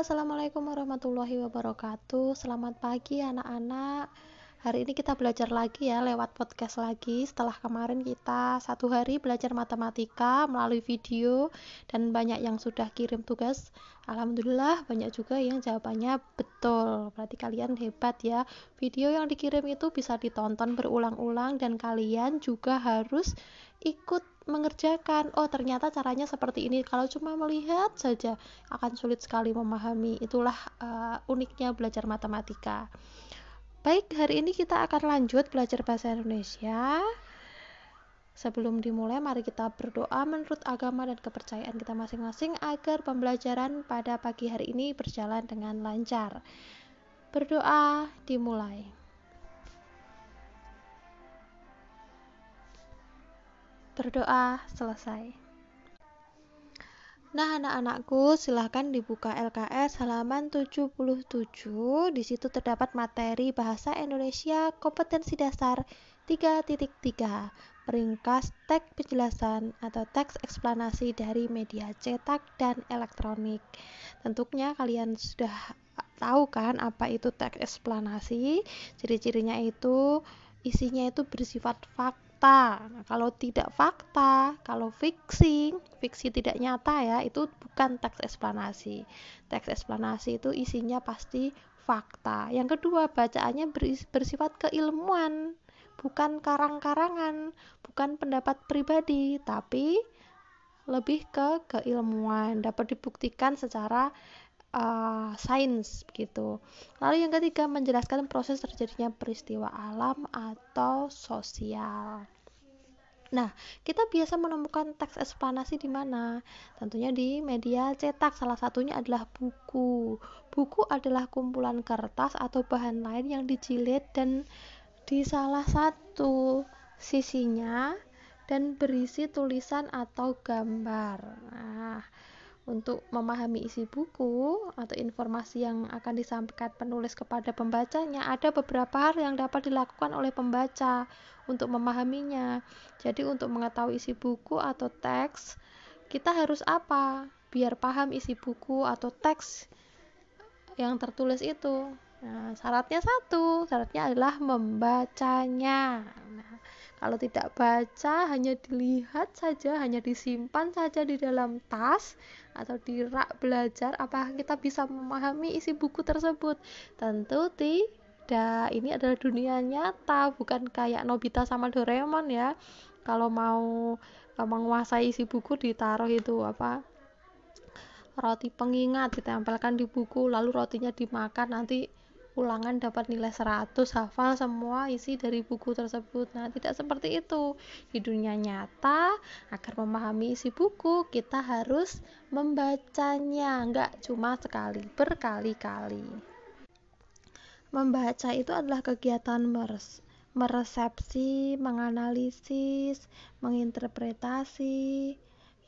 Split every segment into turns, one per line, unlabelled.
assalamualaikum warahmatullahi wabarakatuh. Selamat pagi, anak-anak. Hari ini kita belajar lagi ya, lewat podcast lagi. Setelah kemarin kita satu hari belajar matematika melalui video, dan banyak yang sudah kirim tugas. Alhamdulillah, banyak juga yang jawabannya betul. Berarti kalian hebat ya. Video yang dikirim itu bisa ditonton berulang-ulang, dan kalian juga harus ikut mengerjakan oh ternyata caranya seperti ini kalau cuma melihat saja akan sulit sekali memahami itulah uh, uniknya belajar matematika baik hari ini kita akan lanjut belajar bahasa Indonesia Sebelum dimulai, mari kita berdoa menurut agama dan kepercayaan kita masing-masing agar pembelajaran pada pagi hari ini berjalan dengan lancar. Berdoa dimulai. Berdoa selesai. Nah, anak-anakku, silahkan dibuka LKS halaman 77. Di situ terdapat materi Bahasa Indonesia Kompetensi Dasar 3.3. Peringkas teks penjelasan atau teks eksplanasi dari media cetak dan elektronik. Tentunya kalian sudah tahu kan apa itu teks eksplanasi? Ciri-cirinya itu isinya itu bersifat fakta fakta. Nah, kalau tidak fakta, kalau fiksi, fiksi tidak nyata ya, itu bukan teks eksplanasi. Teks eksplanasi itu isinya pasti fakta. Yang kedua, bacaannya bersifat keilmuan, bukan karang-karangan, bukan pendapat pribadi, tapi lebih ke keilmuan, dapat dibuktikan secara uh, sains gitu. Lalu yang ketiga menjelaskan proses terjadinya peristiwa alam atau sosial. Nah, kita biasa menemukan teks eksplanasi di mana? Tentunya di media cetak. Salah satunya adalah buku. Buku adalah kumpulan kertas atau bahan lain yang dijilid dan di salah satu sisinya dan berisi tulisan atau gambar. Nah, untuk memahami isi buku atau informasi yang akan disampaikan penulis kepada pembacanya, ada beberapa hal yang dapat dilakukan oleh pembaca untuk memahaminya. Jadi, untuk mengetahui isi buku atau teks, kita harus apa? Biar paham isi buku atau teks yang tertulis itu. Nah, syaratnya satu, syaratnya adalah membacanya. Nah, kalau tidak baca, hanya dilihat saja, hanya disimpan saja di dalam tas atau di rak belajar, apakah kita bisa memahami isi buku tersebut? Tentu tidak. Ini adalah dunia nyata, bukan kayak Nobita sama Doraemon ya. Kalau mau menguasai isi buku ditaruh itu apa roti pengingat ditempelkan di buku lalu rotinya dimakan nanti ulangan dapat nilai 100 hafal semua isi dari buku tersebut. Nah tidak seperti itu. Di dunia nyata agar memahami isi buku kita harus membacanya. Nggak cuma sekali berkali-kali. Membaca itu adalah kegiatan meres meresepsi, menganalisis, menginterpretasi,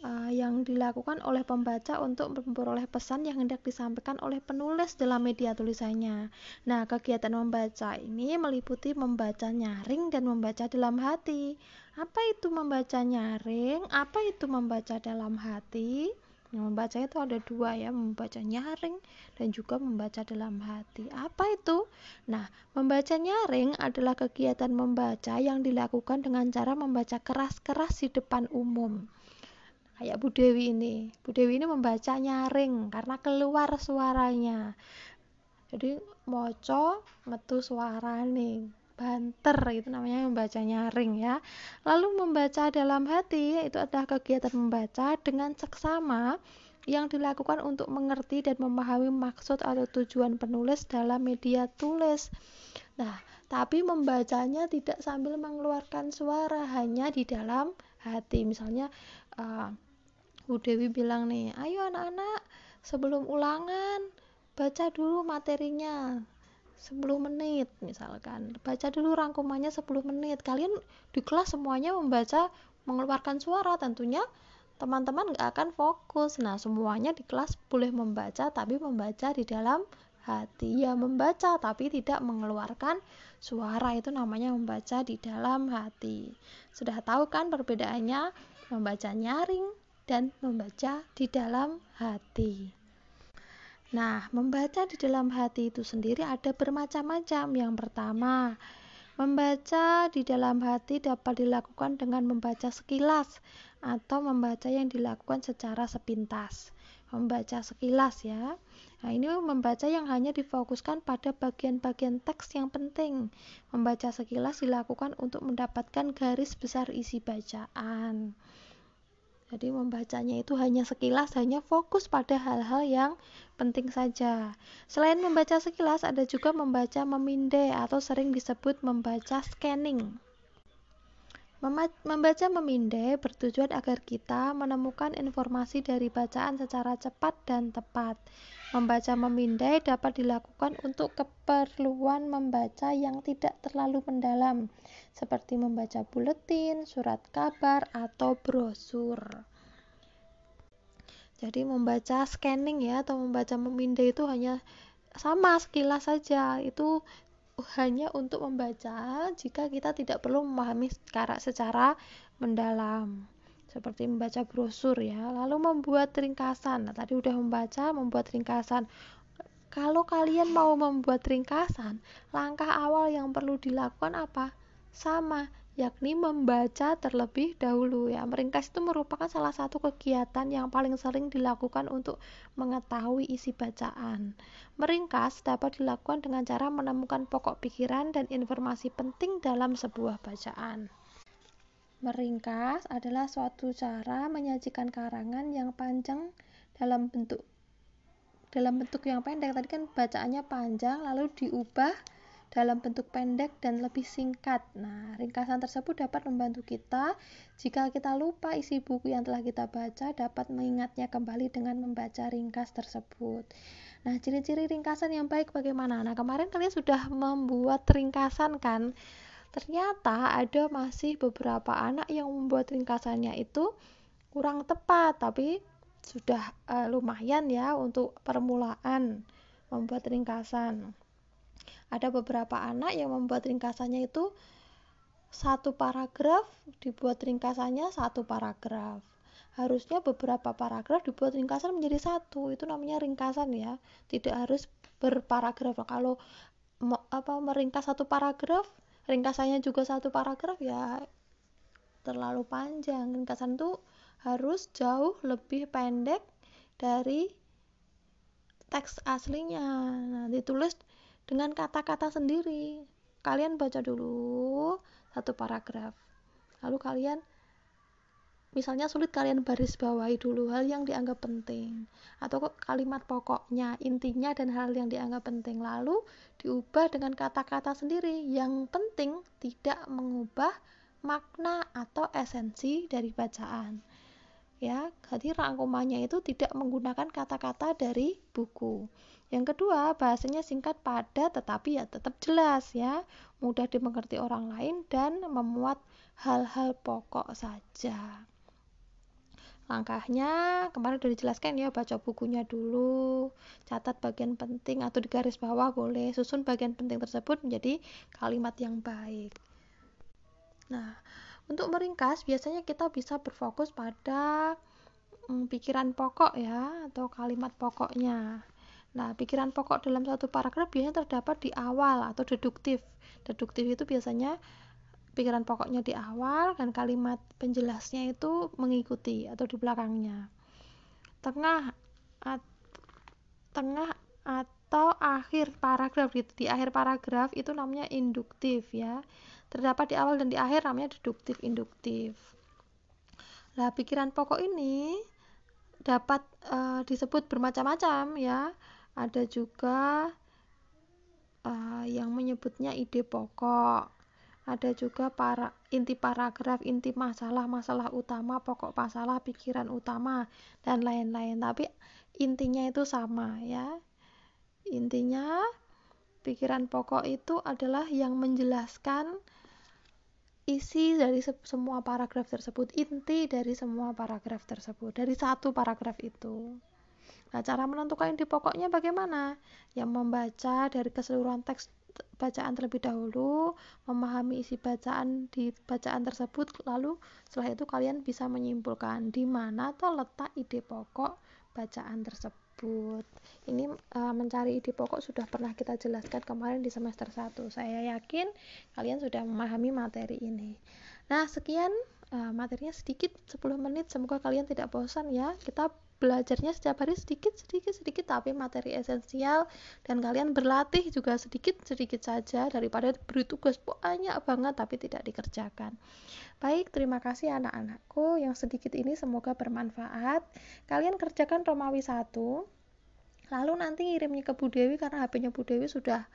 uh, yang dilakukan oleh pembaca untuk memperoleh pesan yang hendak disampaikan oleh penulis dalam media tulisannya. Nah, kegiatan membaca ini meliputi membaca nyaring dan membaca dalam hati. Apa itu membaca nyaring? Apa itu membaca dalam hati? Yang membaca itu ada dua ya, membaca nyaring dan juga membaca dalam hati. Apa itu? Nah, membaca nyaring adalah kegiatan membaca yang dilakukan dengan cara membaca keras-keras di depan umum kayak Bu Dewi ini. Bu Dewi ini membaca nyaring karena keluar suaranya. Jadi moco metu suara nih banter itu namanya membaca nyaring ya. Lalu membaca dalam hati itu adalah kegiatan membaca dengan seksama yang dilakukan untuk mengerti dan memahami maksud atau tujuan penulis dalam media tulis. Nah tapi membacanya tidak sambil mengeluarkan suara hanya di dalam hati. Misalnya uh, Bu Dewi bilang nih, ayo anak-anak sebelum ulangan baca dulu materinya 10 menit misalkan. Baca dulu rangkumannya 10 menit. Kalian di kelas semuanya membaca mengeluarkan suara tentunya teman-teman nggak akan fokus. Nah semuanya di kelas boleh membaca tapi membaca di dalam hati. Ya membaca tapi tidak mengeluarkan suara. Itu namanya membaca di dalam hati. Sudah tahu kan perbedaannya? Membaca nyaring dan membaca di dalam hati. Nah, membaca di dalam hati itu sendiri ada bermacam-macam. Yang pertama, membaca di dalam hati dapat dilakukan dengan membaca sekilas atau membaca yang dilakukan secara sepintas. Membaca sekilas ya. Nah, ini membaca yang hanya difokuskan pada bagian-bagian teks yang penting. Membaca sekilas dilakukan untuk mendapatkan garis besar isi bacaan. Jadi membacanya itu hanya sekilas, hanya fokus pada hal-hal yang penting saja. Selain membaca sekilas, ada juga membaca memindai atau sering disebut membaca scanning. Membaca memindai bertujuan agar kita menemukan informasi dari bacaan secara cepat dan tepat. Membaca memindai dapat dilakukan untuk keperluan membaca yang tidak terlalu mendalam, seperti membaca buletin, surat kabar, atau brosur. Jadi membaca scanning ya atau membaca memindai itu hanya sama sekilas saja. Itu hanya untuk membaca jika kita tidak perlu memahami secara mendalam. Seperti membaca brosur ya lalu membuat ringkasan. Nah tadi udah membaca membuat ringkasan. Kalau kalian mau membuat ringkasan langkah awal yang perlu dilakukan apa? Sama yakni membaca terlebih dahulu ya. Meringkas itu merupakan salah satu kegiatan yang paling sering dilakukan untuk mengetahui isi bacaan. Meringkas dapat dilakukan dengan cara menemukan pokok pikiran dan informasi penting dalam sebuah bacaan. Meringkas adalah suatu cara menyajikan karangan yang panjang dalam bentuk dalam bentuk yang pendek. Tadi kan bacaannya panjang lalu diubah dalam bentuk pendek dan lebih singkat. Nah, ringkasan tersebut dapat membantu kita jika kita lupa isi buku yang telah kita baca dapat mengingatnya kembali dengan membaca ringkas tersebut. Nah, ciri-ciri ringkasan yang baik bagaimana? Nah, kemarin kalian sudah membuat ringkasan kan? ternyata ada masih beberapa anak yang membuat ringkasannya itu kurang tepat tapi sudah uh, lumayan ya untuk permulaan membuat ringkasan ada beberapa anak yang membuat ringkasannya itu satu paragraf dibuat ringkasannya satu paragraf. Harusnya beberapa paragraf dibuat ringkasan menjadi satu. Itu namanya ringkasan ya. Tidak harus berparagraf. Kalau apa meringkas satu paragraf ringkasannya juga satu paragraf ya terlalu panjang. Ringkasan itu harus jauh lebih pendek dari teks aslinya. Nah ditulis dengan kata-kata sendiri. Kalian baca dulu satu paragraf. Lalu kalian misalnya sulit kalian baris bawahi dulu hal yang dianggap penting. Atau kalimat pokoknya intinya dan hal yang dianggap penting. Lalu diubah dengan kata-kata sendiri. Yang penting tidak mengubah makna atau esensi dari bacaan. Ya jadi rangkumannya itu tidak menggunakan kata-kata dari buku yang kedua bahasanya singkat padat tetapi ya tetap jelas ya mudah dimengerti orang lain dan memuat hal-hal pokok saja Langkahnya kemarin sudah dijelaskan ya, baca bukunya dulu, catat bagian penting atau di garis bawah boleh, susun bagian penting tersebut menjadi kalimat yang baik. Nah, untuk meringkas biasanya kita bisa berfokus pada hmm, pikiran pokok ya atau kalimat pokoknya. Nah, pikiran pokok dalam satu paragraf biasanya terdapat di awal atau deduktif. Deduktif itu biasanya pikiran pokoknya di awal dan kalimat penjelasnya itu mengikuti atau di belakangnya. Tengah at, tengah atau akhir paragraf gitu. Di akhir paragraf itu namanya induktif ya. Terdapat di awal dan di akhir namanya deduktif induktif. Nah, pikiran pokok ini dapat uh, disebut bermacam-macam ya. Ada juga uh, yang menyebutnya ide pokok ada juga para inti paragraf, inti masalah, masalah utama, pokok masalah, pikiran utama dan lain-lain. Tapi intinya itu sama ya. Intinya pikiran pokok itu adalah yang menjelaskan isi dari semua paragraf tersebut, inti dari semua paragraf tersebut, dari satu paragraf itu. Nah, cara menentukan inti pokoknya bagaimana? Yang membaca dari keseluruhan teks bacaan terlebih dahulu, memahami isi bacaan di bacaan tersebut, lalu setelah itu kalian bisa menyimpulkan di mana tuh letak ide pokok bacaan tersebut. Ini uh, mencari ide pokok sudah pernah kita jelaskan kemarin di semester 1. Saya yakin kalian sudah memahami materi ini. Nah, sekian uh, materinya sedikit 10 menit. Semoga kalian tidak bosan ya. Kita belajarnya setiap hari sedikit sedikit sedikit tapi materi esensial dan kalian berlatih juga sedikit sedikit saja daripada beri tugas banyak banget tapi tidak dikerjakan baik terima kasih anak-anakku yang sedikit ini semoga bermanfaat kalian kerjakan Romawi 1 lalu nanti kirimnya ke Bu Dewi karena HP-nya Bu Dewi sudah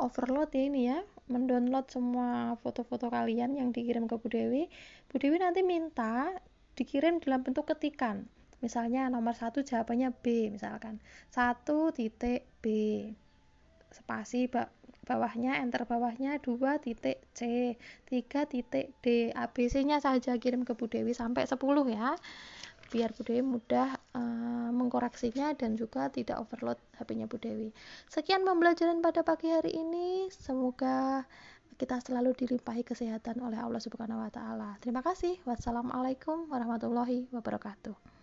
overload ya ini ya. Mendownload semua foto-foto kalian yang dikirim ke Bu Dewi. Bu Dewi nanti minta dikirim dalam bentuk ketikan. Misalnya nomor satu jawabannya B misalkan. Satu titik B. Spasi bawahnya enter bawahnya dua titik C. Tiga titik D. ABC nya saja kirim ke Bu Dewi sampai 10 ya biar Bu Dewi mudah uh, mengkoreksinya dan juga tidak overload HP-nya Bu Dewi. Sekian pembelajaran pada pagi hari ini. Semoga kita selalu dilimpahi kesehatan oleh Allah Subhanahu wa taala. Terima kasih. Wassalamualaikum warahmatullahi wabarakatuh.